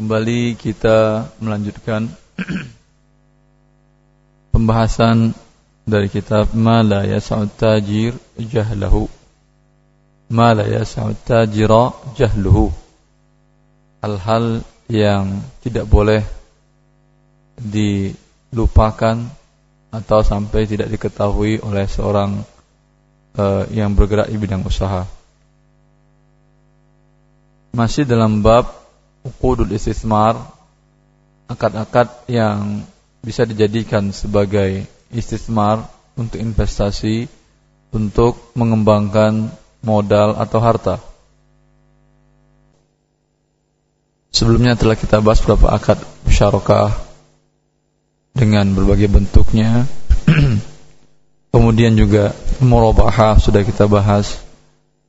Kembali kita melanjutkan pembahasan dari kitab Ma la yas'ud tajir jahlahu. Ma la yas'ud tajira jahluhu. Hal-hal yang tidak boleh dilupakan atau sampai tidak diketahui oleh seorang uh, yang bergerak di bidang usaha. Masih dalam bab uqudul istismar akad-akad yang bisa dijadikan sebagai istismar untuk investasi untuk mengembangkan modal atau harta. Sebelumnya telah kita bahas beberapa akad musyarakah dengan berbagai bentuknya. Kemudian juga murabahah sudah kita bahas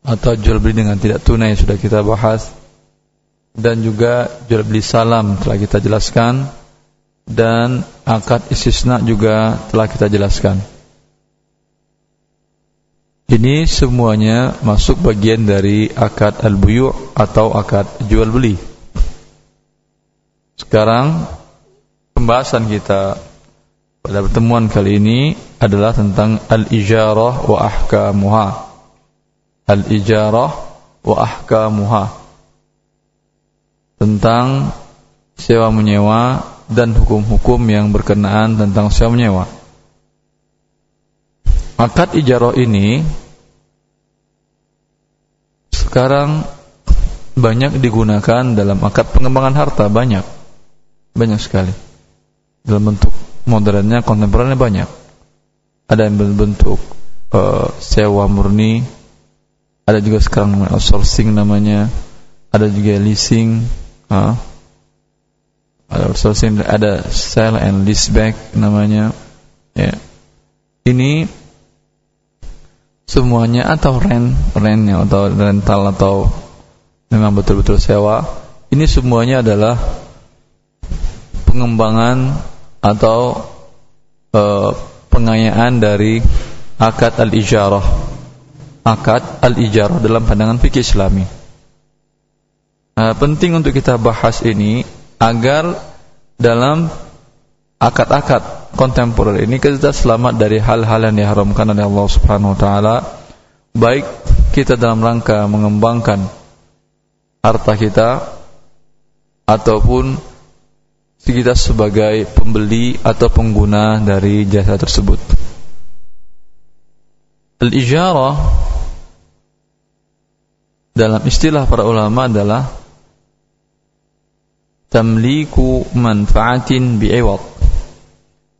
atau jual beli dengan tidak tunai sudah kita bahas dan juga jual beli salam telah kita jelaskan dan akad istisna juga telah kita jelaskan. Ini semuanya masuk bagian dari akad al-buyu' atau akad jual beli. Sekarang pembahasan kita pada pertemuan kali ini adalah tentang al-ijarah wa ahkamuha. Al-ijarah wa ahkamuha tentang sewa menyewa dan hukum-hukum yang berkenaan tentang sewa menyewa. Akad ijarah ini sekarang banyak digunakan dalam akad pengembangan harta banyak. Banyak sekali. Dalam bentuk modernnya kontemporer banyak. Ada yang berbentuk uh, sewa murni ada juga sekarang outsourcing namanya ada juga leasing uh, ada outsourcing ada sell and lease back namanya. Ya. Ini semuanya atau rent rentnya atau rental atau memang betul-betul sewa ini semuanya adalah pengembangan atau uh, pengayaan dari akad al-ijarah. Akad al-ijarah dalam pandangan fikih islami Nah, penting untuk kita bahas ini agar dalam akad-akad kontemporer ini kita selamat dari hal-hal yang diharamkan oleh Allah Subhanahu wa taala baik kita dalam rangka mengembangkan harta kita ataupun kita sebagai pembeli atau pengguna dari jasa tersebut. Al-ijarah dalam istilah para ulama adalah tamliku manfaatin bi'iwad.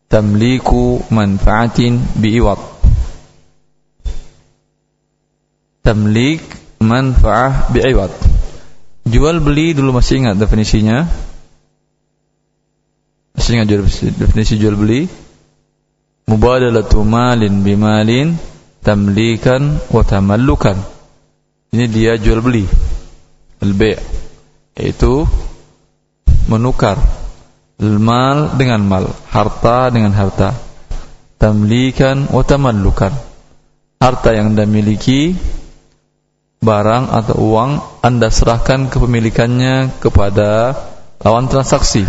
Tamliku manfaatin bi'iwad. Tamlik manfaah bi'iwad. Jual beli dulu masih ingat definisinya? Masih ingat definisi jual beli? Mubadalatu malin bimalin tamlikan wa tamallukan. Ini dia jual beli. Al-bay' yaitu menukar mal dengan mal, harta dengan harta. Tamlikan wa tamallukan. Harta yang Anda miliki barang atau uang Anda serahkan kepemilikannya kepada lawan transaksi.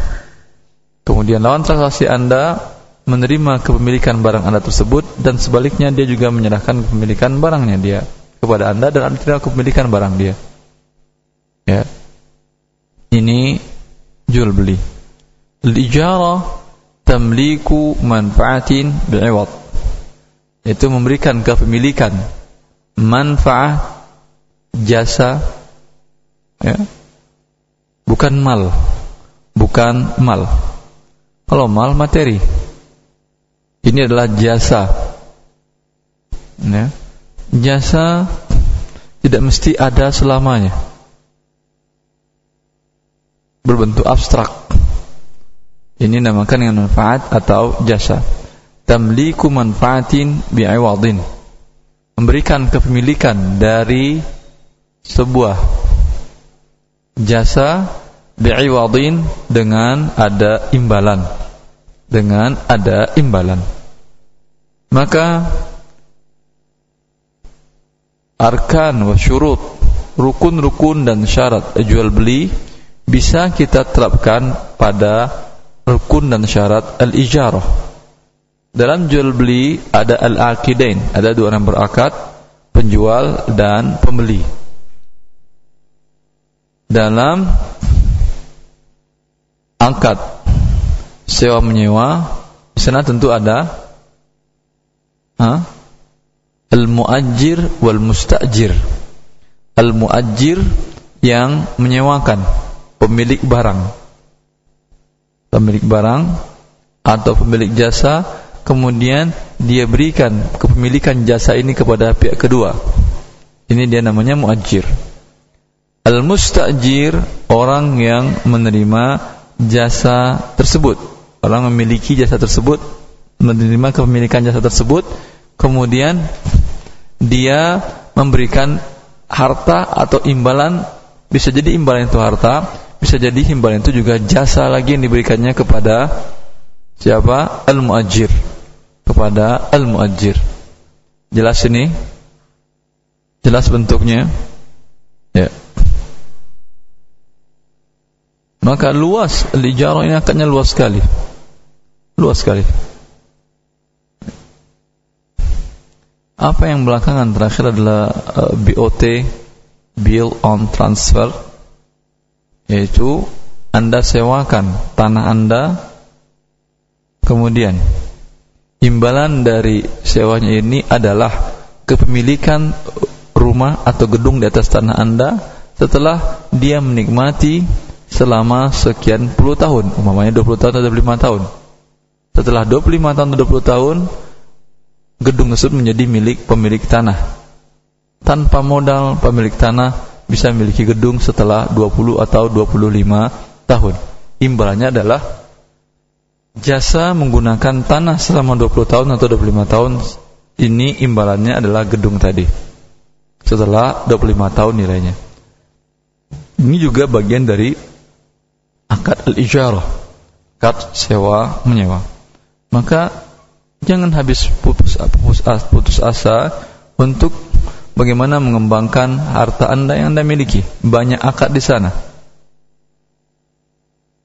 Kemudian lawan transaksi Anda menerima kepemilikan barang Anda tersebut dan sebaliknya dia juga menyerahkan kepemilikan barangnya dia kepada Anda dan Anda kepemilikan barang dia. Ya. Ini jual beli. Al-ijarah tamliku manfaatin bi'iwad. Itu memberikan kepemilikan manfaat jasa ya. Bukan mal. Bukan mal. Kalau mal materi. Ini adalah jasa. Ya. Jasa tidak mesti ada selamanya berbentuk abstrak. Ini namakan dengan manfaat atau jasa. Tamliku manfaatin bi'iwadin. Memberikan kepemilikan dari sebuah jasa bi'iwadin dengan ada imbalan. Dengan ada imbalan. Maka arkan wa syurut rukun-rukun dan syarat jual beli bisa kita terapkan pada rukun dan syarat al-ijarah. Dalam jual beli ada al-aqidain, ada dua orang berakad, penjual dan pembeli. Dalam angkat sewa menyewa, di sana tentu ada al-muajir wal mustajir. Al-muajir yang menyewakan pemilik barang. Pemilik barang atau pemilik jasa kemudian dia berikan kepemilikan jasa ini kepada pihak kedua. Ini dia namanya muajir. Al-mustajir orang yang menerima jasa tersebut. Orang memiliki jasa tersebut, menerima kepemilikan jasa tersebut, kemudian dia memberikan harta atau imbalan bisa jadi imbalan itu harta, bisa jadi imbalan itu juga jasa lagi yang diberikannya kepada siapa? Al-muajir kepada al-muajir. Jelas ini? Jelas bentuknya? Ya. Maka luas al-ijarah ini akannya luas sekali. Luas sekali. Apa yang belakangan terakhir adalah uh, BOT Bill on Transfer yaitu Anda sewakan tanah Anda kemudian imbalan dari sewanya ini adalah kepemilikan rumah atau gedung di atas tanah Anda setelah dia menikmati selama sekian puluh tahun, umpamanya 20 tahun atau 25 tahun. Setelah 25 tahun atau 20 tahun, gedung tersebut menjadi milik pemilik tanah. Tanpa modal, pemilik tanah bisa memiliki gedung setelah 20 atau 25 tahun. Imbalannya adalah jasa menggunakan tanah selama 20 tahun atau 25 tahun. Ini imbalannya adalah gedung tadi setelah 25 tahun nilainya. Ini juga bagian dari akad al-ijarah akad sewa menyewa. Maka jangan habis putus, putus, putus asa untuk bagaimana mengembangkan harta anda yang anda miliki banyak akad di sana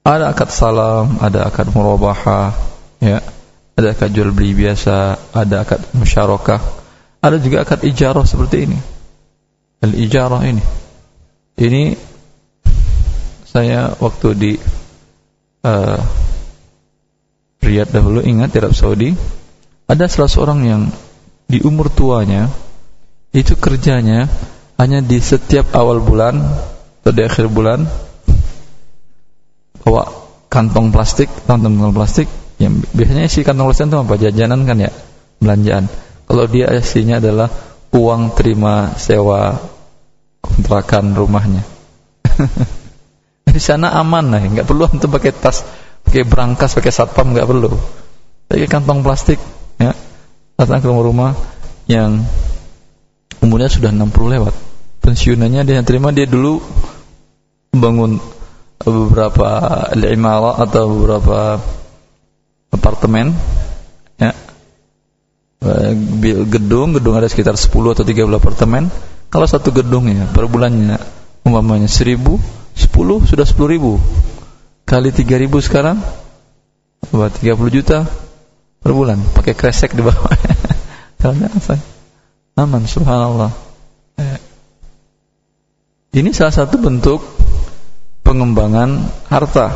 ada akad salam, ada akad murabahah, ya. Ada akad jual beli biasa, ada akad musyarakah. Ada juga akad ijarah seperti ini. Al-ijarah ini. Ini saya waktu di uh, Riyadh dahulu ingat di Arab Saudi ada salah seorang yang di umur tuanya itu kerjanya hanya di setiap awal bulan atau di akhir bulan bawa kantong plastik, kantong plastik yang biasanya isi kantong plastik itu apa? Jajanan kan ya, belanjaan. Kalau dia isinya adalah uang terima sewa kontrakan rumahnya. Di sana aman lah, nggak perlu untuk pakai tas, pakai berangkas, pakai satpam nggak perlu. Pakai kantong plastik, ya, datang ke rumah-rumah yang umurnya sudah 60 lewat. Pensiunannya dia terima dia dulu bangun beberapa imara atau beberapa apartemen ya. Gedung gedung ada sekitar 10 atau 30 apartemen. Kalau satu gedung ya per bulannya umpamanya 1000 10 sudah 10 ribu. Kali 3000 sekarang buat 30 juta per bulan. Pakai kresek di bawah. Karena apa aman subhanallah. Ya. ini salah satu bentuk pengembangan harta.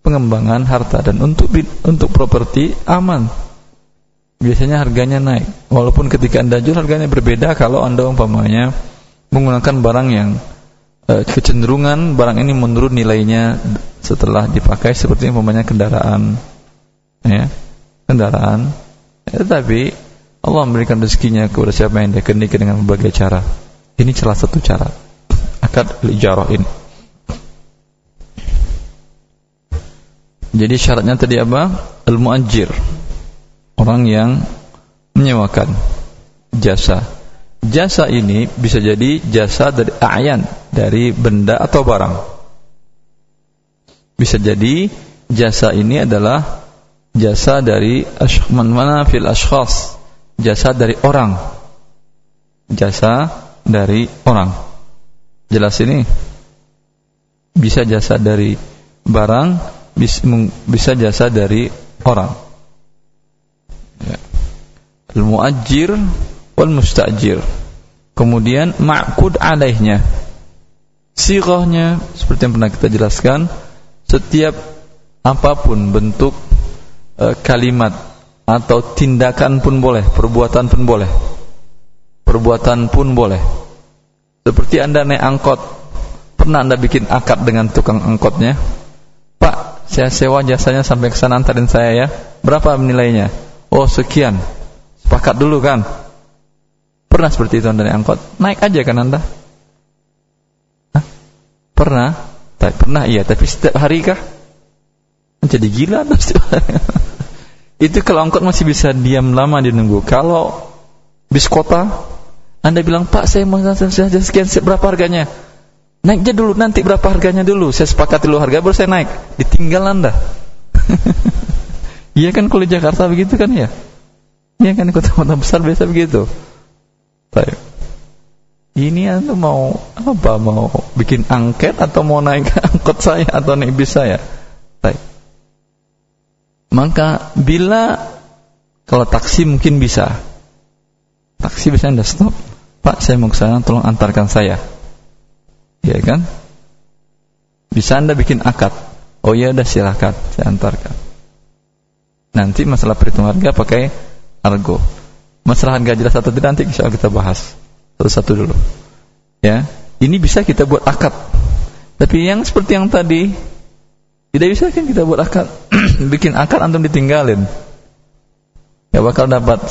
Pengembangan harta. Dan untuk untuk properti aman. Biasanya harganya naik. Walaupun ketika anda jual harganya berbeda kalau anda umpamanya menggunakan barang yang e, kecenderungan barang ini menurun nilainya setelah dipakai seperti umpamanya kendaraan ya. Kendaraan. Ya, tetapi Allah memberikan rezekinya kepada siapa yang dia kehendaki dengan berbagai cara ini salah satu cara akad lijarah ini Jadi syaratnya tadi apa? Al-muajir. Orang yang menyewakan jasa. Jasa ini bisa jadi jasa dari ayan, dari benda atau barang. Bisa jadi jasa ini adalah jasa dari man mana fil ashkhas, jasa dari orang. Jasa dari orang. Jelas ini? bisa jasa dari barang, bisa jasa dari orang. Ya. Al-mu'ajjir wal mustajir. Kemudian ma'kud alaihnya. Sirahnya seperti yang pernah kita jelaskan, setiap apa pun bentuk e, kalimat atau tindakan pun boleh, perbuatan pun boleh. Perbuatan pun boleh. Seperti Anda naik angkot, pernah Anda bikin akad dengan tukang angkotnya? Pak, saya sewa jasanya sampai ke sana antarin saya ya. Berapa nilainya? Oh, sekian. Sepakat dulu kan? Pernah seperti itu Anda naik angkot? Naik aja kan Anda? Hah? Pernah? Pernah iya, tapi setiap hari kah? Jadi gila setiap hari. itu kalau angkot masih bisa diam lama di nunggu. Kalau bis kota, Anda bilang, Pak saya mau saja sekian, berapa harganya? Naiknya dulu, nanti berapa harganya dulu. Saya sepakat dulu harga, baru saya naik. Ditinggal Anda. Iya kan kalau Jakarta begitu kan ya? Iya kan kota-kota besar biasa begitu. Baik. Ini anda mau apa? Mau bikin angket atau mau naik angkot saya atau naik bis saya? Baik. Maka bila kalau taksi mungkin bisa. Taksi bisa anda stop. Pak, saya mau ke sana, tolong antarkan saya. Ya kan? Bisa anda bikin akad. Oh ya udah silakan, saya antarkan. Nanti masalah perhitungan harga pakai argo. Masalah harga jelas atau tidak nanti bisa kita bahas satu-satu dulu. Ya, ini bisa kita buat akad. Tapi yang seperti yang tadi tidak bisa kan kita buat akad. Bikin akad antum ditinggalin. Ya bakal dapat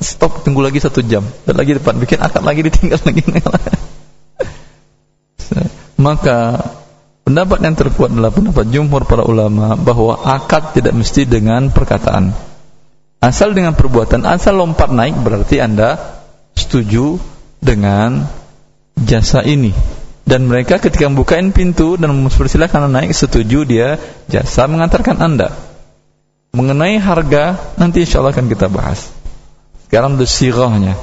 stop tunggu lagi satu jam dan lagi depan bikin akad lagi ditinggal lagi. Maka pendapat yang terkuat adalah pendapat jumhur para ulama bahwa akad tidak mesti dengan perkataan. Asal dengan perbuatan, asal lompat naik berarti Anda setuju dengan jasa ini. Dan mereka ketika membukain pintu dan mempersilahkan naik, setuju dia jasa mengantarkan Anda. Mengenai harga, nanti insya Allah akan kita bahas. Sekarang itu sirahnya.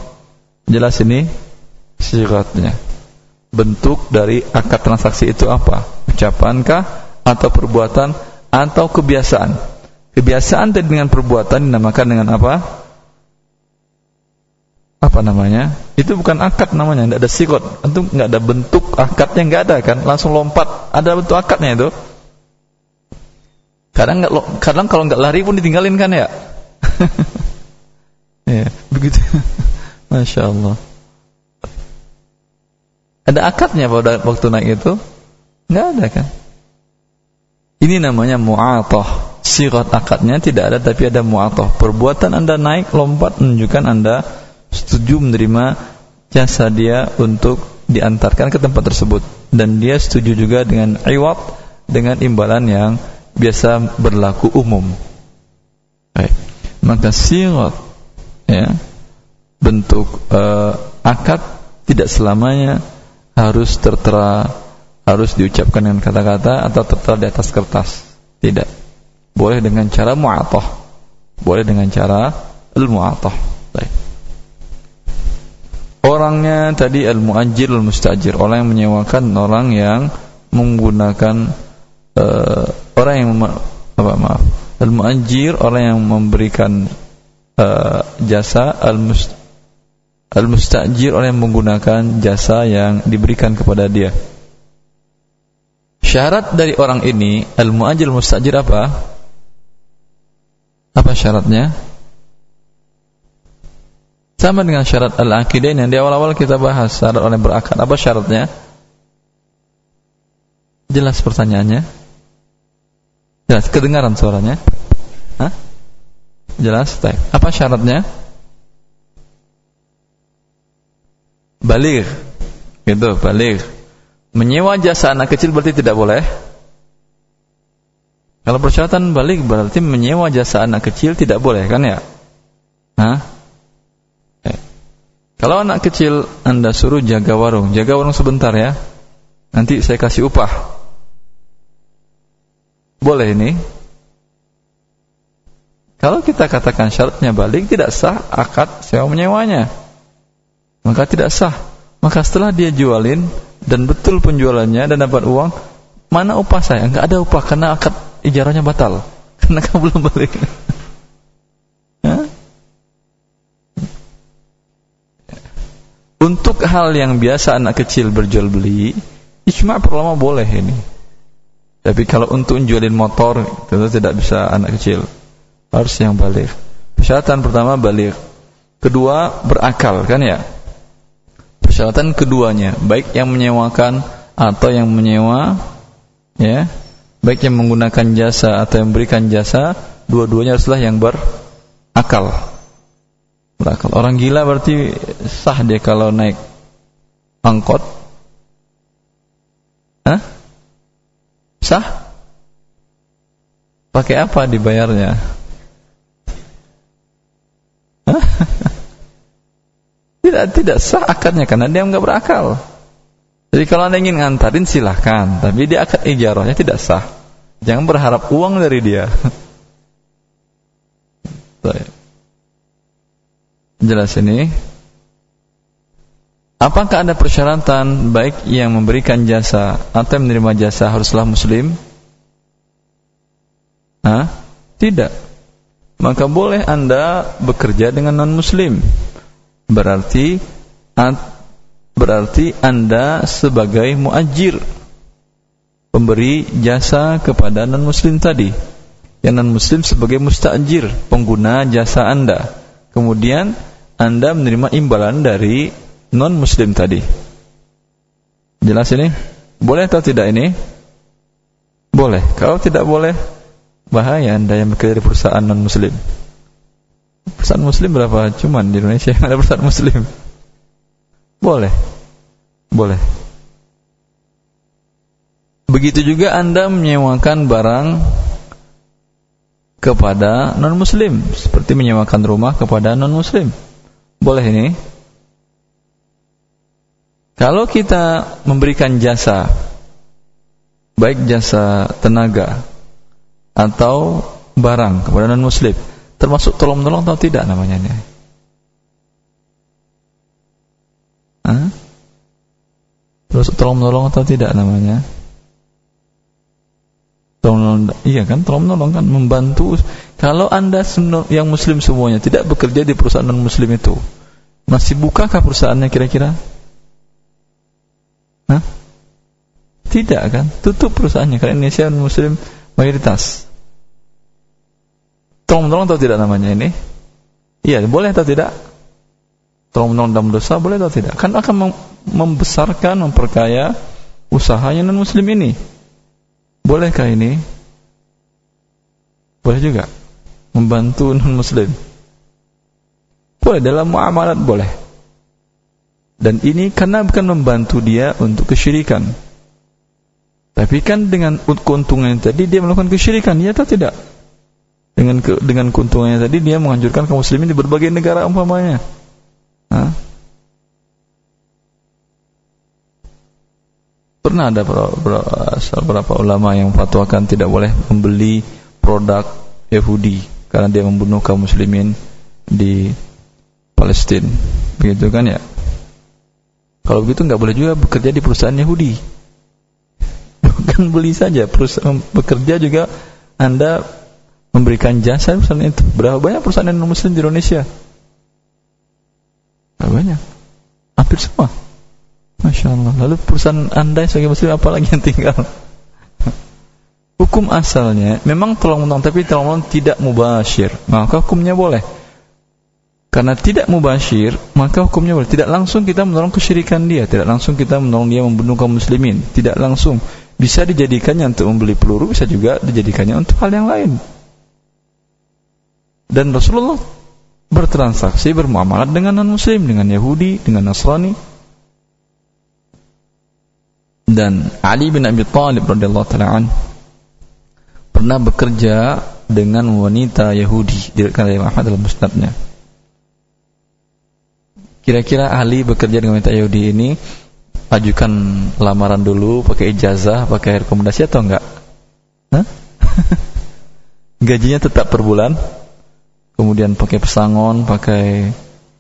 Jelas ini sirahnya. Bentuk dari akad transaksi itu apa? Ucapankah atau perbuatan atau kebiasaan? Kebiasaan tadi dengan perbuatan dinamakan dengan apa? Apa namanya? Itu bukan akad namanya, tidak ada sikot. Itu nggak ada bentuk akadnya nggak ada kan? Langsung lompat. Ada bentuk akadnya itu. Kadang nggak, kadang kalau nggak lari pun ditinggalin kan ya? ya begitu. Masya Allah. Ada akadnya pada waktu naik itu? Nggak ada kan? Ini namanya mu'atah sirat akadnya tidak ada tapi ada mu'atoh perbuatan anda naik lompat menunjukkan anda setuju menerima jasa dia untuk diantarkan ke tempat tersebut dan dia setuju juga dengan iwat dengan imbalan yang biasa berlaku umum Baik. maka sirat ya bentuk uh, akad tidak selamanya harus tertera harus diucapkan dengan kata-kata atau tertera di atas kertas tidak boleh dengan cara mu'atah. Boleh dengan cara al-mu'atah. Baik. Orangnya tadi al-mu'ajir al-mustajir, orang yang menyewakan orang yang menggunakan uh, orang yang apa maaf, al-mu'ajir orang yang memberikan uh, jasa al-must al-mustajir orang yang menggunakan jasa yang diberikan kepada dia. Syarat dari orang ini al-mu'ajir al-mustajir apa? Apa syaratnya? Sama dengan syarat al-aqidain yang di awal-awal kita bahas syarat orang berakad. Apa syaratnya? Jelas pertanyaannya? Jelas kedengaran suaranya? Hah? Jelas? Baik. Apa syaratnya? Balik. Gitu, balik. Menyewa jasa anak kecil berarti tidak boleh? Kalau persyaratan balik berarti menyewa jasa anak kecil tidak boleh kan ya? Hah? Kalau anak kecil Anda suruh jaga warung, jaga warung sebentar ya. Nanti saya kasih upah. Boleh ini? Kalau kita katakan syaratnya balik tidak sah akad sewa menyewanya. Maka tidak sah. Maka setelah dia jualin dan betul penjualannya dan dapat uang, mana upah saya? Enggak ada upah karena akad ijarahnya batal. Karena kamu belum balik. Untuk hal yang biasa anak kecil berjual beli, ijma perlama boleh ini. Tapi kalau untuk jualin motor, tentu tidak bisa anak kecil. Harus yang balik. Persyaratan pertama balik. Kedua berakal kan ya? Persyaratan keduanya, baik yang menyewakan atau yang menyewa ya, baik yang menggunakan jasa atau yang memberikan jasa, dua-duanya haruslah yang berakal. Berakal. Orang gila berarti sah dia kalau naik angkot. Hah? Sah? Pakai apa dibayarnya? tidak tidak sah akadnya karena dia nggak berakal. Jadi kalau anda ingin ngantarin silahkan, tapi dia akad ijarahnya tidak sah. Jangan berharap uang dari dia. Jelas ini. Apakah ada persyaratan baik yang memberikan jasa atau menerima jasa haruslah muslim? Hah? Tidak. Maka boleh Anda bekerja dengan non-muslim. Berarti berarti Anda sebagai muajir pemberi jasa kepada non-muslim tadi. Yang non-muslim sebagai mustajir, pengguna jasa Anda. Kemudian Anda menerima imbalan dari non muslim tadi. Jelas ini? Boleh atau tidak ini? Boleh. Kalau tidak boleh, bahaya Anda yang bekerja di perusahaan non muslim. Perusahaan muslim berapa? Cuman di Indonesia yang ada perusahaan muslim. Boleh. Boleh. Begitu juga Anda menyewakan barang kepada non muslim seperti menyewakan rumah kepada non muslim. Boleh ini? Kalau kita memberikan jasa, baik jasa tenaga atau barang kepada non muslim, termasuk tolong menolong atau tidak namanya ini? Termasuk tolong menolong atau tidak namanya? Tolong menolong, iya kan? Tolong menolong kan membantu. Kalau anda yang muslim semuanya tidak bekerja di perusahaan non muslim itu, masih bukakah perusahaannya kira-kira? Hah? Tidak kan? Tutup perusahaannya karena Indonesia Muslim mayoritas. Tolong menolong atau tidak namanya ini? Iya, boleh atau tidak? Tolong menolong dalam dosa boleh atau tidak? Kan akan membesarkan, memperkaya usahanya non Muslim ini. Bolehkah ini? Boleh juga membantu non Muslim. Boleh dalam muamalat boleh. Dan ini karena bukan membantu dia untuk kesyirikan. Tapi kan dengan keuntungan tadi dia melakukan kesyirikan, ya atau tidak? Dengan ke, dengan keuntungannya tadi dia menghancurkan kaum muslimin di berbagai negara umpamanya. Pernah ada beberapa ulama yang fatwakan tidak boleh membeli produk Yahudi karena dia membunuh kaum muslimin di Palestina. Begitu kan ya? Kalau begitu nggak boleh juga bekerja di perusahaan Yahudi. Bukan beli saja, perusahaan bekerja juga Anda memberikan jasa perusahaan itu. Berapa banyak perusahaan non muslim di Indonesia? Berapa banyak? Hampir semua. Masya Allah. Lalu perusahaan Anda sebagai muslim apa lagi yang tinggal? Hukum asalnya memang tolong menolong tapi tolong menolong tidak mubashir. Maka hukumnya boleh. Karena tidak mubashir, maka hukumnya boleh. Tidak langsung kita menolong kesyirikan dia, tidak langsung kita menolong dia membunuh kaum muslimin, tidak langsung. Bisa dijadikannya untuk membeli peluru, bisa juga dijadikannya untuk hal yang lain. Dan Rasulullah bertransaksi, bermuamalat dengan non-muslim, dengan Yahudi, dengan Nasrani. Dan Ali bin Abi Thalib radhiyallahu taala pernah bekerja dengan wanita Yahudi diriwayatkan oleh Ahmad dalam musnadnya Kira-kira ahli bekerja dengan wanita Yahudi ini ajukan lamaran dulu pakai ijazah, pakai rekomendasi atau enggak? Hah? Gajinya tetap per bulan. Kemudian pakai pesangon, pakai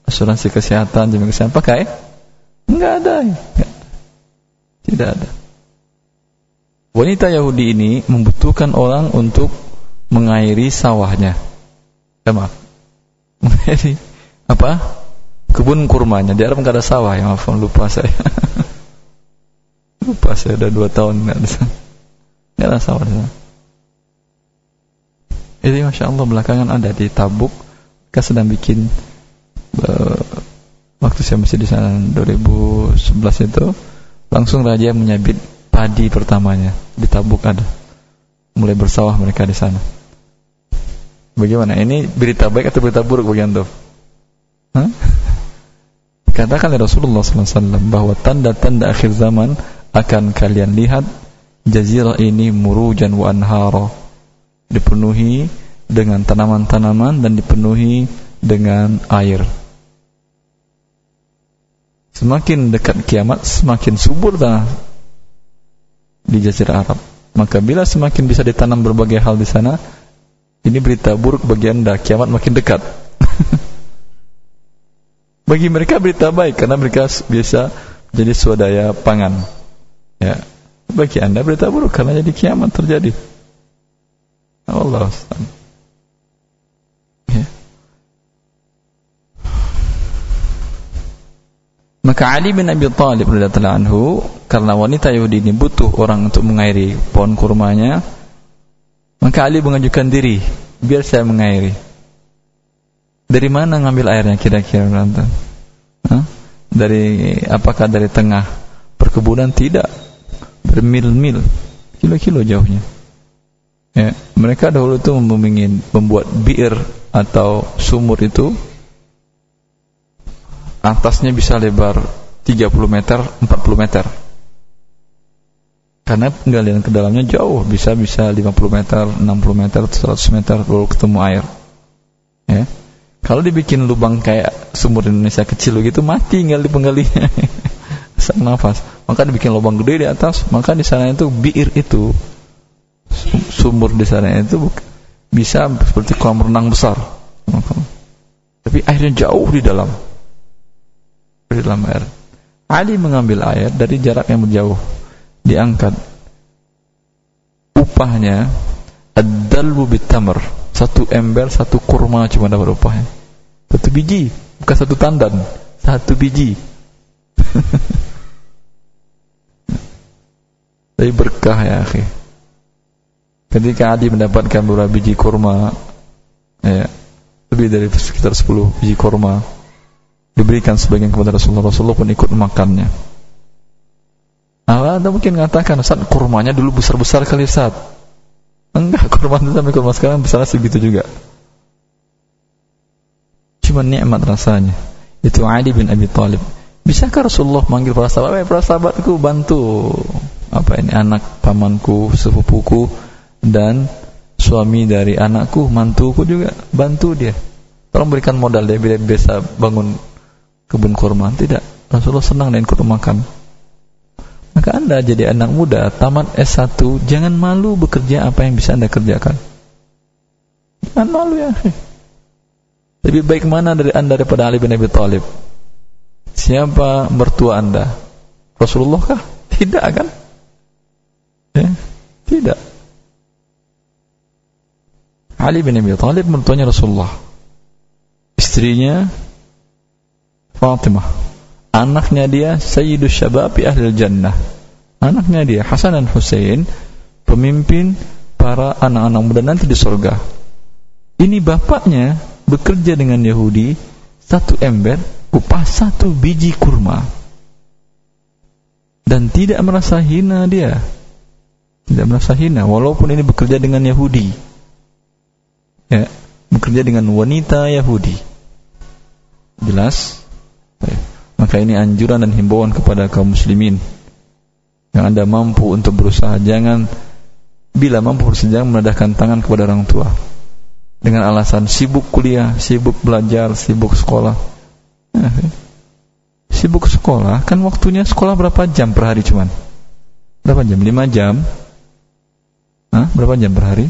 asuransi kesehatan, jaminan kesehatan pakai? Enggak ada. Enggak. Tidak ada. wanita Yahudi ini membutuhkan orang untuk mengairi sawahnya. Ya, maaf. Mengairi apa? Kebun kurmanya. Di Arab nggak ada sawah ya, maaf lupa saya. lupa saya udah dua tahun nggak ada nggak ada sawah sana. Ini masya Allah belakangan ada di Tabuk. Kita sedang bikin uh, waktu saya masih di sana 2011 itu langsung raja menyabit padi pertamanya di Tabuk ada. Mulai bersawah mereka di sana. Bagaimana? Ini berita baik atau berita buruk bagi antum? Hah? Katakan oleh Rasulullah SAW bahwa tanda-tanda akhir zaman akan kalian lihat jazirah ini murujan wa anhara dipenuhi dengan tanaman-tanaman dan dipenuhi dengan air. Semakin dekat kiamat, semakin subur tanah di Jazirah Arab. Maka bila semakin bisa ditanam berbagai hal di sana, ini berita buruk bagi anda, kiamat makin dekat. bagi mereka berita baik karena mereka biasa jadi swadaya pangan. Ya. Bagi anda berita buruk karena jadi kiamat terjadi. Allah ya. Maka Ali bin Abi Thalib radhiyallahu anhu karena wanita Yahudi ini butuh orang untuk mengairi pohon kurmanya, maka Ali mengajukan diri, biar saya mengairi. Dari mana ngambil airnya kira-kira nonton? Dari apakah dari tengah perkebunan? Tidak, bermil-mil, kilo-kilo jauhnya. Ya, mereka dahulu itu ingin membuat bir atau sumur itu atasnya bisa lebar 30 meter, 40 meter. Karena penggalian ke dalamnya jauh, bisa bisa 50 meter, 60 meter, 100 meter baru ketemu air. Ya. Kalau dibikin lubang kayak sumur Indonesia kecil begitu mati tinggal di penggalinya. Sang nafas. Maka dibikin lubang gede di atas, maka di sana itu bir itu sumur di sana itu bisa seperti kolam renang besar. Tapi airnya jauh di dalam. Di dalam air. Ali mengambil air dari jarak yang jauh. Diangkat. Upahnya ad-dalbu bitamr. Satu ember, satu kurma cuma dapat upahnya. Satu biji, bukan satu tandan. Satu biji. Tapi berkah ya, akhi. Ketika Adi mendapatkan beberapa biji kurma, ya, lebih dari sekitar 10 biji kurma, diberikan sebagian kepada Rasulullah. Rasulullah pun ikut makannya. Nah, Anda mungkin mengatakan, saat kurmanya dulu besar-besar kali saat. Enggak, kurma itu sampai kurma sekarang besar segitu juga. Cuma nikmat rasanya. Itu Adi bin Abi Thalib. Bisakah Rasulullah manggil para sahabat? Eh, para sahabatku bantu apa ini anak pamanku, sepupuku dan suami dari anakku, mantuku juga bantu dia. Tolong berikan modal dia biar bisa bangun kebun kurma. Tidak, Rasulullah senang dan ikut makan. Maka anda jadi anak muda, tamat S1, jangan malu bekerja apa yang bisa anda kerjakan. Jangan malu ya. Lebih baik mana dari anda daripada Ali bin Abi Thalib? Siapa mertua anda? Rasulullah kah? Tidak kan? Ya, tidak. Ali bin Abi Thalib mertuanya Rasulullah. Istrinya Fatimah. Anaknya dia Sayyidus Syababi Ahlul Jannah. Anaknya dia Hasan dan Hussein pemimpin para anak-anak muda nanti di surga. Ini bapaknya bekerja dengan Yahudi satu ember upah satu biji kurma dan tidak merasa hina dia tidak merasa hina walaupun ini bekerja dengan Yahudi ya, bekerja dengan wanita Yahudi. Jelas? Maka ini anjuran dan himbauan kepada kaum muslimin yang Anda mampu untuk berusaha jangan bila mampu jangan menadahkan tangan kepada orang tua dengan alasan sibuk kuliah, sibuk belajar, sibuk sekolah. Ya, sibuk sekolah kan waktunya sekolah berapa jam per hari cuman? Berapa jam? 5 jam? Hah? Berapa jam per hari?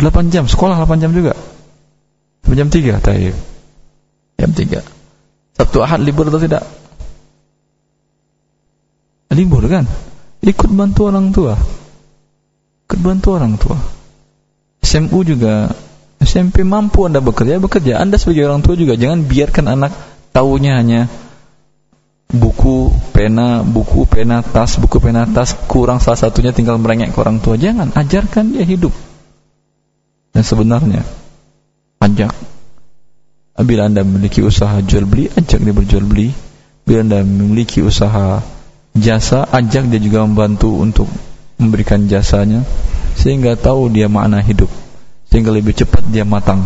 8 jam, sekolah 8 jam juga. Jam 3, taib. Jam 3. Sabtu Ahad libur atau tidak? Libur kan? ikut bantu orang tua. Ikut bantu orang tua. SMU juga. SMP mampu anda bekerja bekerja. Anda sebagai orang tua juga jangan biarkan anak tahunya hanya buku pena buku pena tas buku pena tas kurang salah satunya tinggal merengek ke orang tua. Jangan ajarkan dia hidup. Dan sebenarnya ajak bila anda memiliki usaha jual beli ajak dia berjual beli. Bila anda memiliki usaha jasa ajak dia juga membantu untuk memberikan jasanya sehingga tahu dia makna hidup. Sehingga lebih cepat dia matang.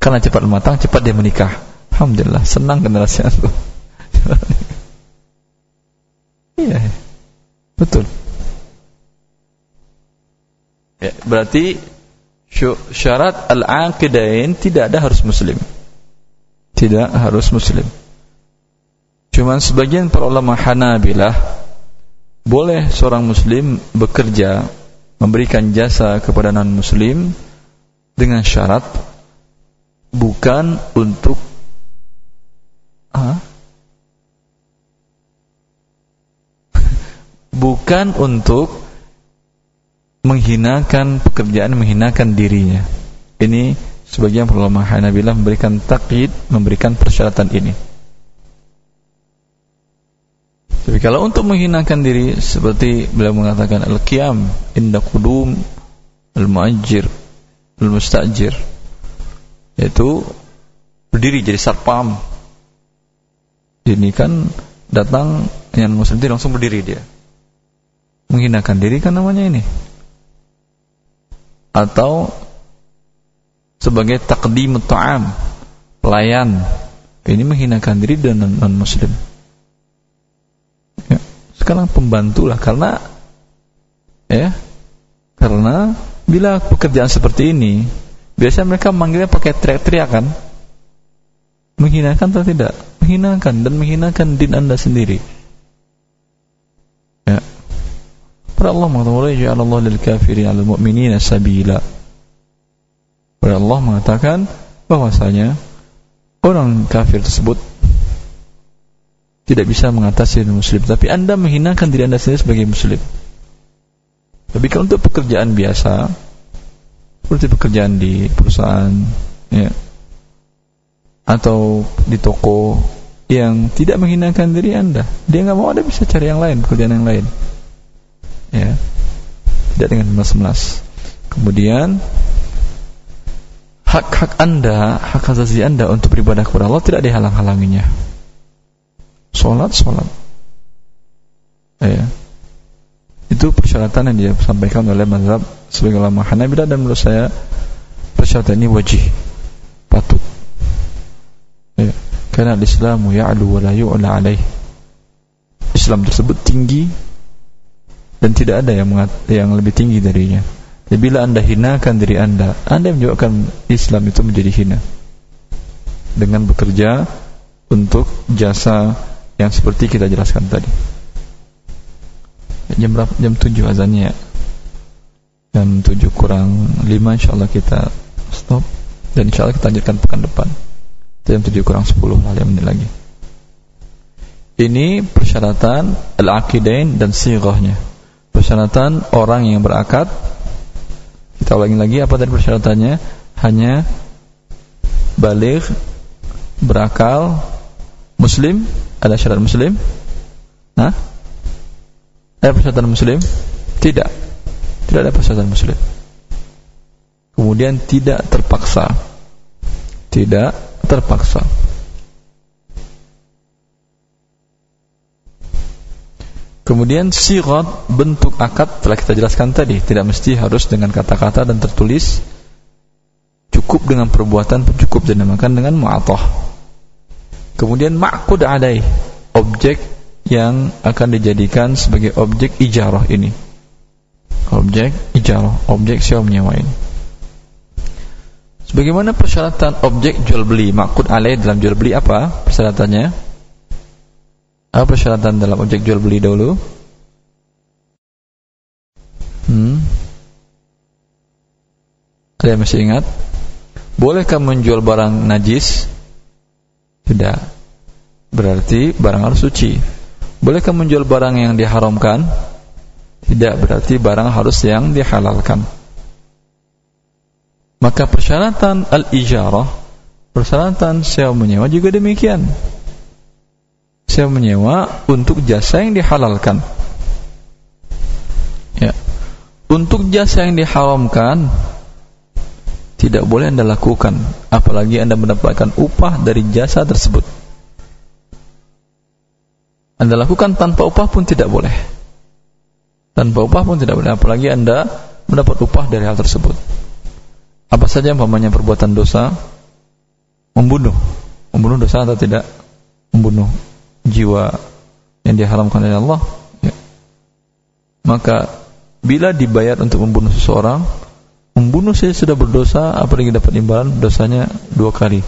Karena cepat matang cepat dia menikah. Alhamdulillah senang generasi itu iya. Betul. Ya, berarti syarat al-aqidain tidak ada harus muslim tidak harus muslim. Cuman sebagian para ulama Hanabilah boleh seorang muslim bekerja memberikan jasa kepada non muslim dengan syarat bukan untuk ah, bukan untuk menghinakan pekerjaan menghinakan dirinya. Ini sebagian ulama Hanabilah memberikan takyid memberikan persyaratan ini tapi kalau untuk menghinakan diri seperti beliau mengatakan al-qiyam inda qudum al-muajir al-mustajir yaitu berdiri jadi satpam. Ini kan datang yang muslim itu langsung berdiri dia. Menghinakan diri kan namanya ini. Atau sebagai takdim ta'am, pelayan. Ini menghinakan diri dan non muslim sekarang pembantulah karena ya karena bila pekerjaan seperti ini biasanya mereka manggilnya pakai teriak-teriak kan? Menghinakan atau tidak? Menghinakan dan menghinakan din anda sendiri. Ya. Pada Allah mengatakan Allah lil kafirin al mu'minina sabila Pada Allah mengatakan bahwasanya orang kafir tersebut tidak bisa mengatasi muslim. Tapi anda menghinakan diri anda sendiri sebagai muslim. Tapi kalau untuk pekerjaan biasa seperti pekerjaan di perusahaan ya atau di toko yang tidak menghinakan diri anda dia nggak mau ada bisa cari yang lain pekerjaan yang lain. Ya tidak dengan melas-melas. Kemudian hak-hak anda hak asasi anda untuk beribadah kepada Allah tidak dihalang-halanginya Sholat, sholat. Ya. Itu persyaratan yang disampaikan oleh mazhab sebagai ulama Hanabilah dan menurut saya persyaratan ini wajib, patut. Ya. Karena Islam ya'lu wa la yu'la alaih. Islam tersebut tinggi dan tidak ada yang yang lebih tinggi darinya. Jadi bila anda hinakan diri anda, anda menyebabkan Islam itu menjadi hina dengan bekerja untuk jasa yang seperti kita jelaskan tadi. Jam berapa? Jam 7 azannya ya. Jam 7 kurang 5 insyaallah kita stop dan insyaallah kita lanjutkan pekan depan. Jam 7 kurang 10 lah 5 menit lagi. Ini persyaratan al-aqidain dan sighahnya. Persyaratan orang yang berakad. Kita ulangi lagi apa tadi persyaratannya? Hanya balik berakal muslim ada syarat muslim? Hah? Ada persyaratan muslim? Tidak. Tidak ada persyaratan muslim. Kemudian tidak terpaksa. Tidak terpaksa. Kemudian sirat bentuk akad telah kita jelaskan tadi, tidak mesti harus dengan kata-kata dan tertulis. Cukup dengan perbuatan cukup dinamakan dengan mu'atah. Kemudian ma'kud alaih, objek yang akan dijadikan sebagai objek ijarah ini. Objek ijarah, objek sewa menyewa ini. Sebagaimana persyaratan objek jual beli makud alaih dalam jual beli apa persyaratannya? Apa persyaratan dalam objek jual beli dahulu? Hmm. Ada yang masih ingat? Bolehkah menjual barang najis? Tidak. Berarti barang harus suci. Bolehkah menjual barang yang diharamkan? Tidak berarti barang harus yang dihalalkan. Maka persyaratan al-ijarah, persyaratan sewa menyewa juga demikian. Sewa menyewa untuk jasa yang dihalalkan. Ya. Untuk jasa yang diharamkan tidak boleh Anda lakukan apalagi Anda mendapatkan upah dari jasa tersebut. Anda lakukan tanpa upah pun tidak boleh. Tanpa upah pun tidak boleh apalagi Anda mendapat upah dari hal tersebut. Apa saja umpamanya perbuatan dosa membunuh. Membunuh dosa atau tidak? Membunuh jiwa yang diharamkan oleh Allah. Ya. Maka bila dibayar untuk membunuh seseorang, membunuh saya sudah berdosa, apalagi dapat imbalan dosanya dua kali.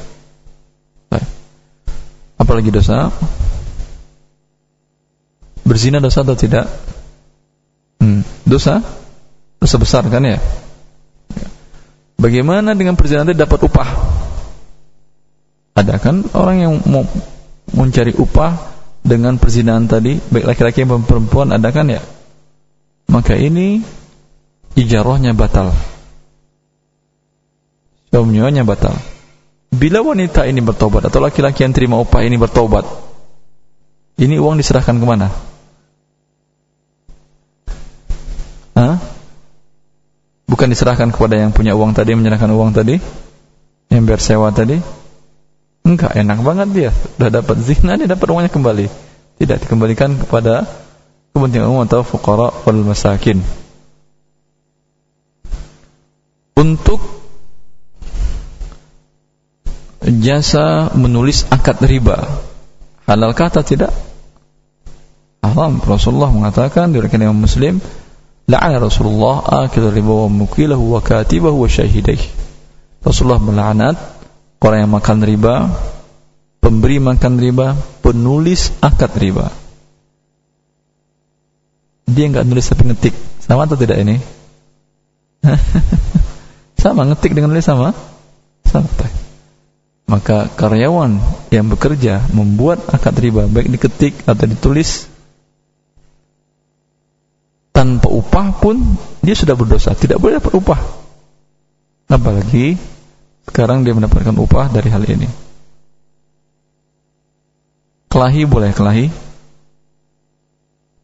Apalagi dosa berzina dosa atau tidak? Hmm, dosa? Dosa besar kan ya? Bagaimana dengan perzinahan dapat upah? Ada kan orang yang mau mencari upah dengan perzinahan tadi, baik laki-laki maupun perempuan ada kan ya? Maka ini ijarahnya batal. Suaminya batal. Bila wanita ini bertobat atau laki-laki yang terima upah ini bertobat, ini uang diserahkan ke mana? Hah? Bukan diserahkan kepada yang punya uang tadi, menyerahkan uang tadi, yang bersewa tadi. Enggak, enak banget dia. Sudah dapat zina, dia dapat uangnya kembali. Tidak dikembalikan kepada kepentingan umum atau fuqara wal masakin. Untuk jasa menulis akad riba halal kata tidak haram Rasulullah mengatakan diriwayatkan Imam Muslim La'ana Rasulullah akil riba wa mukilahu wa katibahu wa. Rasulullah melaknat orang yang makan riba, pemberi makan riba, penulis akad riba. Dia enggak nulis tapi ngetik. Sama atau tidak ini? sama ngetik dengan nulis sama? Sama. Maka karyawan yang bekerja membuat akad riba baik diketik atau ditulis tanpa upah pun dia sudah berdosa, tidak boleh dapat upah. Apalagi sekarang dia mendapatkan upah dari hal ini. Kelahi boleh kelahi?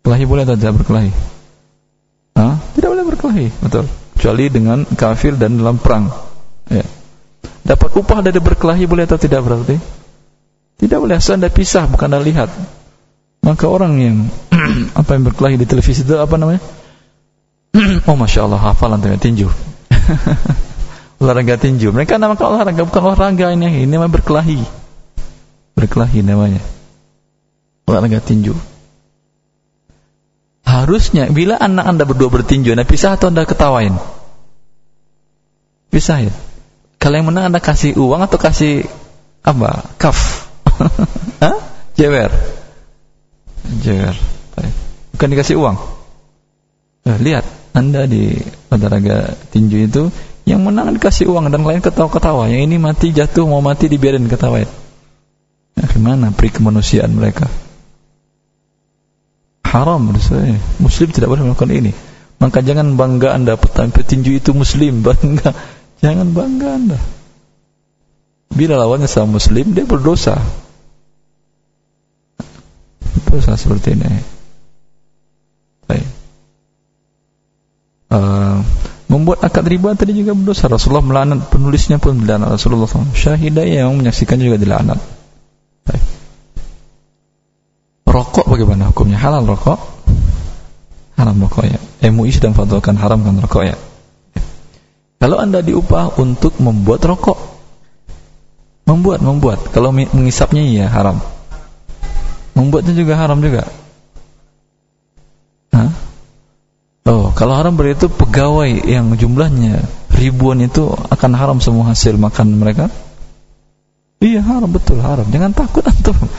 Kelahi boleh atau tidak berkelahi? Hah? Tidak boleh berkelahi, betul. Kecuali dengan kafir dan dalam perang. Ya. Dapat upah dari berkelahi boleh atau tidak berarti? Tidak boleh asal anda pisah, bukan anda lihat. Maka orang yang apa yang berkelahi di televisi itu apa namanya? oh masya Allah hafalan tinju. olahraga tinju. Mereka namakan olahraga bukan olahraga ini. Ini namanya berkelahi. Berkelahi namanya. Olahraga tinju. Harusnya bila anak anda berdua bertinju, anda pisah atau anda ketawain? Pisah ya. Kalau yang menang anda kasih uang atau kasih apa? Kaf. Hah? Jewer. Jewer. Bukan dikasih uang. Nah, lihat, Anda di olahraga tinju itu yang menang dikasih uang dan lain ketawa-ketawa. Yang ini mati jatuh mau mati dibiarin ketawa. Nah, gimana peri kemanusiaan mereka? Haram menurut saya. Muslim tidak boleh melakukan ini. Maka jangan bangga Anda petinju itu muslim, bangga. Jangan bangga Anda. Bila lawannya sama muslim, dia berdosa. Dosa seperti ini. Baik. Uh, membuat akad riba tadi juga berdosa. Rasulullah melaknat penulisnya pun dilaknat Rasulullah SAW. Syahidah yang menyaksikan juga dilaknat. Baik. Rokok bagaimana hukumnya? Halal rokok? Haram rokok ya. MUI sedang fatwakan haram kan rokok ya. Kalau anda diupah untuk membuat rokok, membuat, membuat. Kalau mengisapnya ya haram. Membuatnya juga haram juga. Hah? Oh, kalau haram berarti itu pegawai yang jumlahnya ribuan itu akan haram semua hasil makan mereka? Iya haram betul haram. Jangan takut antum.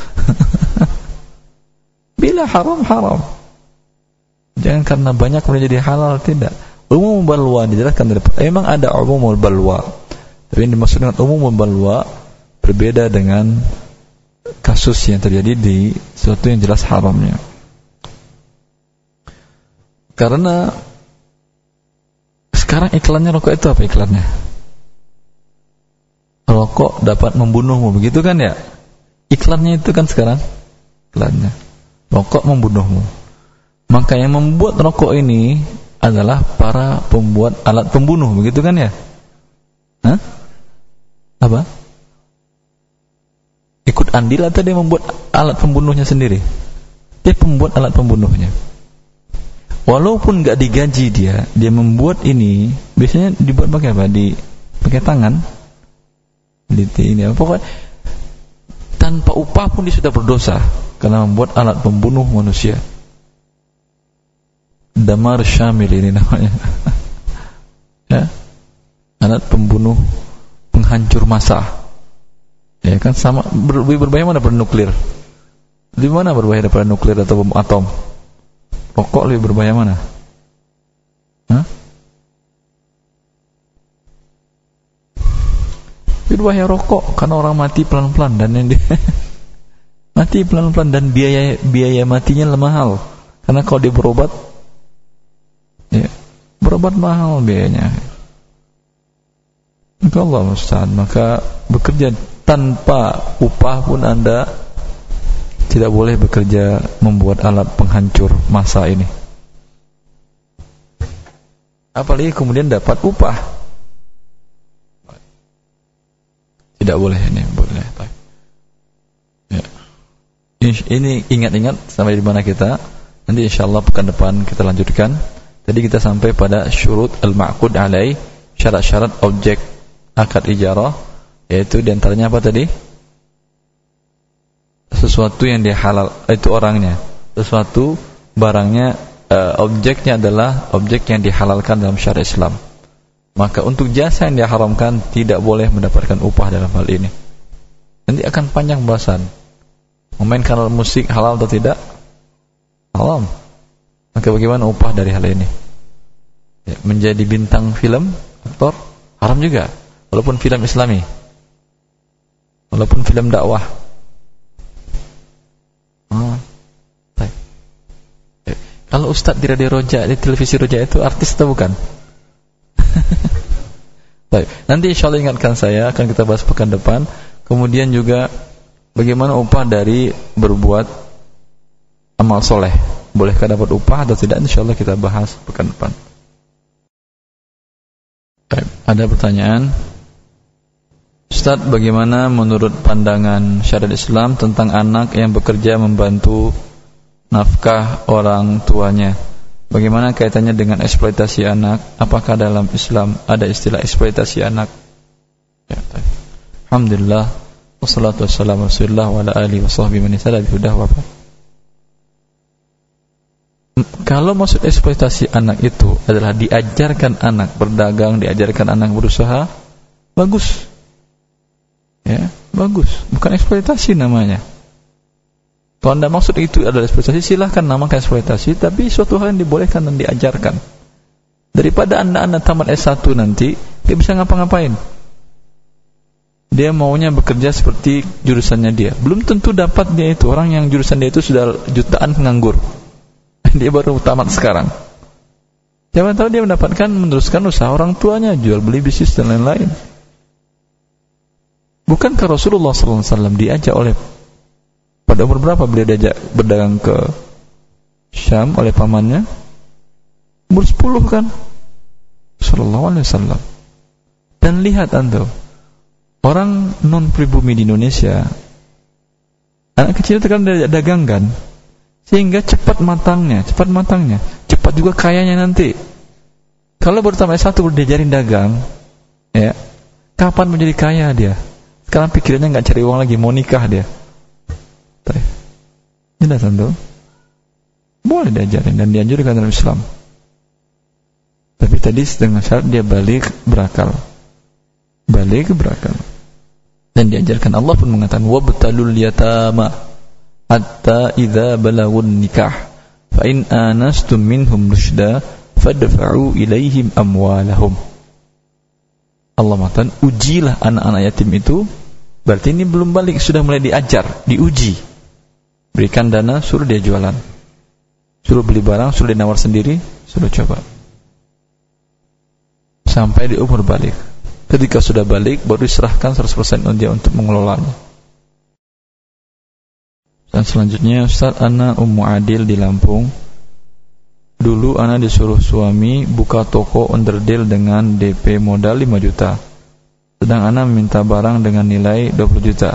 Bila haram haram. Jangan karena banyak kemudian jadi halal tidak. Umum balwa dijelaskan dari memang ada umum balwa. Tapi yang dimaksud dengan umum balwa berbeda dengan kasus yang terjadi di sesuatu yang jelas haramnya. Karena sekarang iklannya rokok itu apa iklannya? Rokok dapat membunuhmu, begitu kan ya? Iklannya itu kan sekarang iklannya. Rokok membunuhmu. Maka yang membuat rokok ini adalah para pembuat alat pembunuh, begitu kan ya? Hah? Apa? Ikut andil atau dia membuat alat pembunuhnya sendiri? Dia pembuat alat pembunuhnya. Walaupun nggak digaji dia, dia membuat ini biasanya dibuat pakai apa? Di pakai tangan. Di ini apa? Pokoknya tanpa upah pun dia sudah berdosa karena membuat alat pembunuh manusia. Damar Syamil ini namanya. ya. Alat pembunuh penghancur massa. Ya kan sama ber, berbahaya mana bernuklir? Di mana berbahaya daripada nuklir atau bom atom? Rokok lebih berbahaya mana? Hah? Itu bahaya rokok karena orang mati pelan-pelan dan yang dia mati pelan-pelan dan biaya biaya matinya mahal. Karena kalau dia berobat ya, berobat mahal biayanya. Maka Allah Ustaz, maka bekerja tanpa upah pun Anda tidak boleh bekerja membuat alat penghancur masa ini. Apalagi kemudian dapat upah. Tidak boleh ini, boleh. Ya. Ini ingat-ingat sampai di mana kita. Nanti insya Allah pekan depan kita lanjutkan. Tadi kita sampai pada syurut al-ma'qud alai, syarat-syarat objek akad ijarah, yaitu di antaranya apa tadi? Sesuatu yang dia halal itu orangnya. Sesuatu barangnya uh, objeknya adalah objek yang dihalalkan dalam syariat Islam. Maka untuk jasa yang diharamkan tidak boleh mendapatkan upah dalam hal ini. Nanti akan panjang bahasan. Memainkan alat musik halal atau tidak? Halal maka bagaimana upah dari hal ini? Ya, menjadi bintang film aktor haram juga. Walaupun film islami. Walaupun film dakwah kalau Ustadz di radio Roja, di televisi Roja itu artis atau bukan? Baik. Nanti insya Allah ingatkan saya akan kita bahas pekan depan. Kemudian juga bagaimana upah dari berbuat amal soleh. Bolehkah dapat upah atau tidak? Insya Allah kita bahas pekan depan. Baik. Ada pertanyaan? Ustaz, bagaimana menurut pandangan syariat Islam tentang anak yang bekerja membantu nafkah orang tuanya? Bagaimana kaitannya dengan eksploitasi anak? Apakah dalam Islam ada istilah eksploitasi anak? Ya, Alhamdulillah wassalatu wassalamu rasulillah wa ala alihi wa sahbihi man wa Kalau maksud eksploitasi anak itu adalah diajarkan anak berdagang, diajarkan anak berusaha, bagus Ya, bagus. Bukan eksploitasi namanya. Kalau anda maksud itu adalah eksploitasi, silahkan namakan eksploitasi, tapi suatu hal yang dibolehkan dan diajarkan. Daripada anda anda tamat S1 nanti, dia bisa ngapa-ngapain. Dia maunya bekerja seperti jurusannya dia. Belum tentu dapat dia itu. Orang yang jurusan dia itu sudah jutaan penganggur. Dia baru tamat sekarang. Jangan tahu dia mendapatkan meneruskan usaha orang tuanya, jual beli bisnis dan lain-lain. Bukankah Rasulullah SAW diajak oleh pada umur berapa beliau diajak berdagang ke Syam oleh pamannya? Umur 10 kan? Sallallahu alaihi wasallam. Dan lihat anda, orang non pribumi di Indonesia, anak kecil itu kan diajak dagang kan, sehingga cepat matangnya, cepat matangnya, cepat juga kayanya nanti. Kalau baru satu diajarin dagang, ya, kapan menjadi kaya dia? Sekarang pikirannya nggak cari uang lagi, mau nikah dia. Jelas tentu. Boleh diajarin dan dianjurkan dalam Islam. Tapi tadi setengah syarat dia balik berakal. Balik berakal. Dan diajarkan Allah pun mengatakan wabtalul yatama hatta idza balagun nikah fa in anastum minhum rusyda fadfa'u ilaihim amwalahum. Allah mengatakan ujilah anak-anak yatim itu Berarti ini belum balik, sudah mulai diajar, diuji. Berikan dana, suruh dia jualan. Suruh beli barang, suruh dia nawar sendiri, Sudah coba. Sampai di umur balik. Ketika sudah balik, baru diserahkan 100% dia untuk mengelolanya. Dan selanjutnya Ustaz Ana Ummu Adil di Lampung Dulu Ana disuruh suami buka toko underdeal dengan DP modal 5 juta Sedang Ana meminta barang dengan nilai 20 juta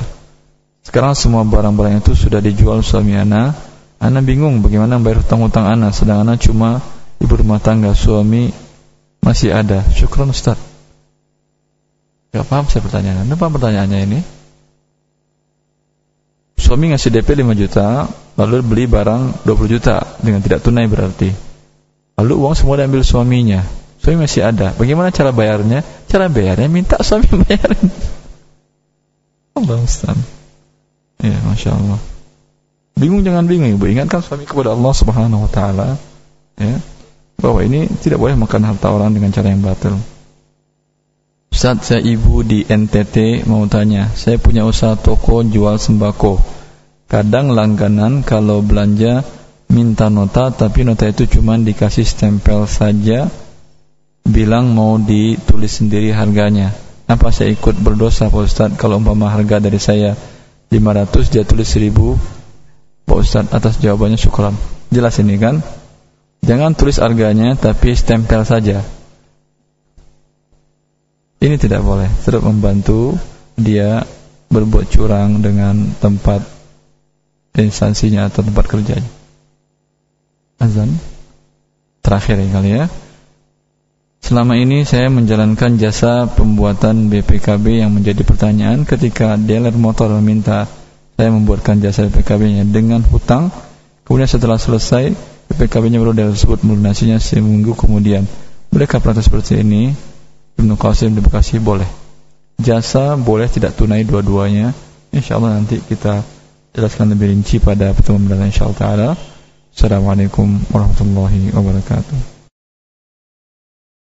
Sekarang semua barang-barang itu sudah dijual suami Ana Ana bingung bagaimana bayar hutang-hutang Ana Sedang Ana cuma ibu rumah tangga Suami masih ada Syukron Ustaz Gak paham saya pertanyaan Apa pertanyaannya ini? Suami ngasih DP 5 juta, lalu beli barang 20 juta dengan tidak tunai berarti. Lalu uang semua diambil suaminya. Suami masih ada. Bagaimana cara bayarnya? Cara bayarnya minta suami bayarin. Allah Ustaz. Ya, Masya Allah. Bingung jangan bingung Ibu. Ingatkan suami kepada Allah Subhanahu wa taala ya, bahwa ini tidak boleh makan harta orang dengan cara yang batil. Ustaz, saya ibu di NTT mau tanya, saya punya usaha toko jual sembako Kadang langganan kalau belanja minta nota tapi nota itu cuma dikasih stempel saja bilang mau ditulis sendiri harganya. Apa saya ikut berdosa Pak Ustaz kalau umpama harga dari saya 500 dia tulis 1000 Pak Ustaz atas jawabannya syukuran. Jelas ini kan? Jangan tulis harganya tapi stempel saja. Ini tidak boleh. Terus membantu dia berbuat curang dengan tempat instansinya atau tempat kerjanya. Azan terakhir kali ya. Selama ini saya menjalankan jasa pembuatan BPKB yang menjadi pertanyaan ketika dealer motor meminta saya membuatkan jasa BPKB-nya dengan hutang. Kemudian setelah selesai BPKB-nya baru dealer tersebut melunasinya seminggu kemudian. Bolehkah praktek seperti ini? Ibnu Qasim di Bekasi boleh. Jasa boleh tidak tunai dua-duanya. Insya Allah nanti kita jelaskan lebih rinci pada pertemuan mendatang insyaallah taala. Assalamualaikum warahmatullahi wabarakatuh.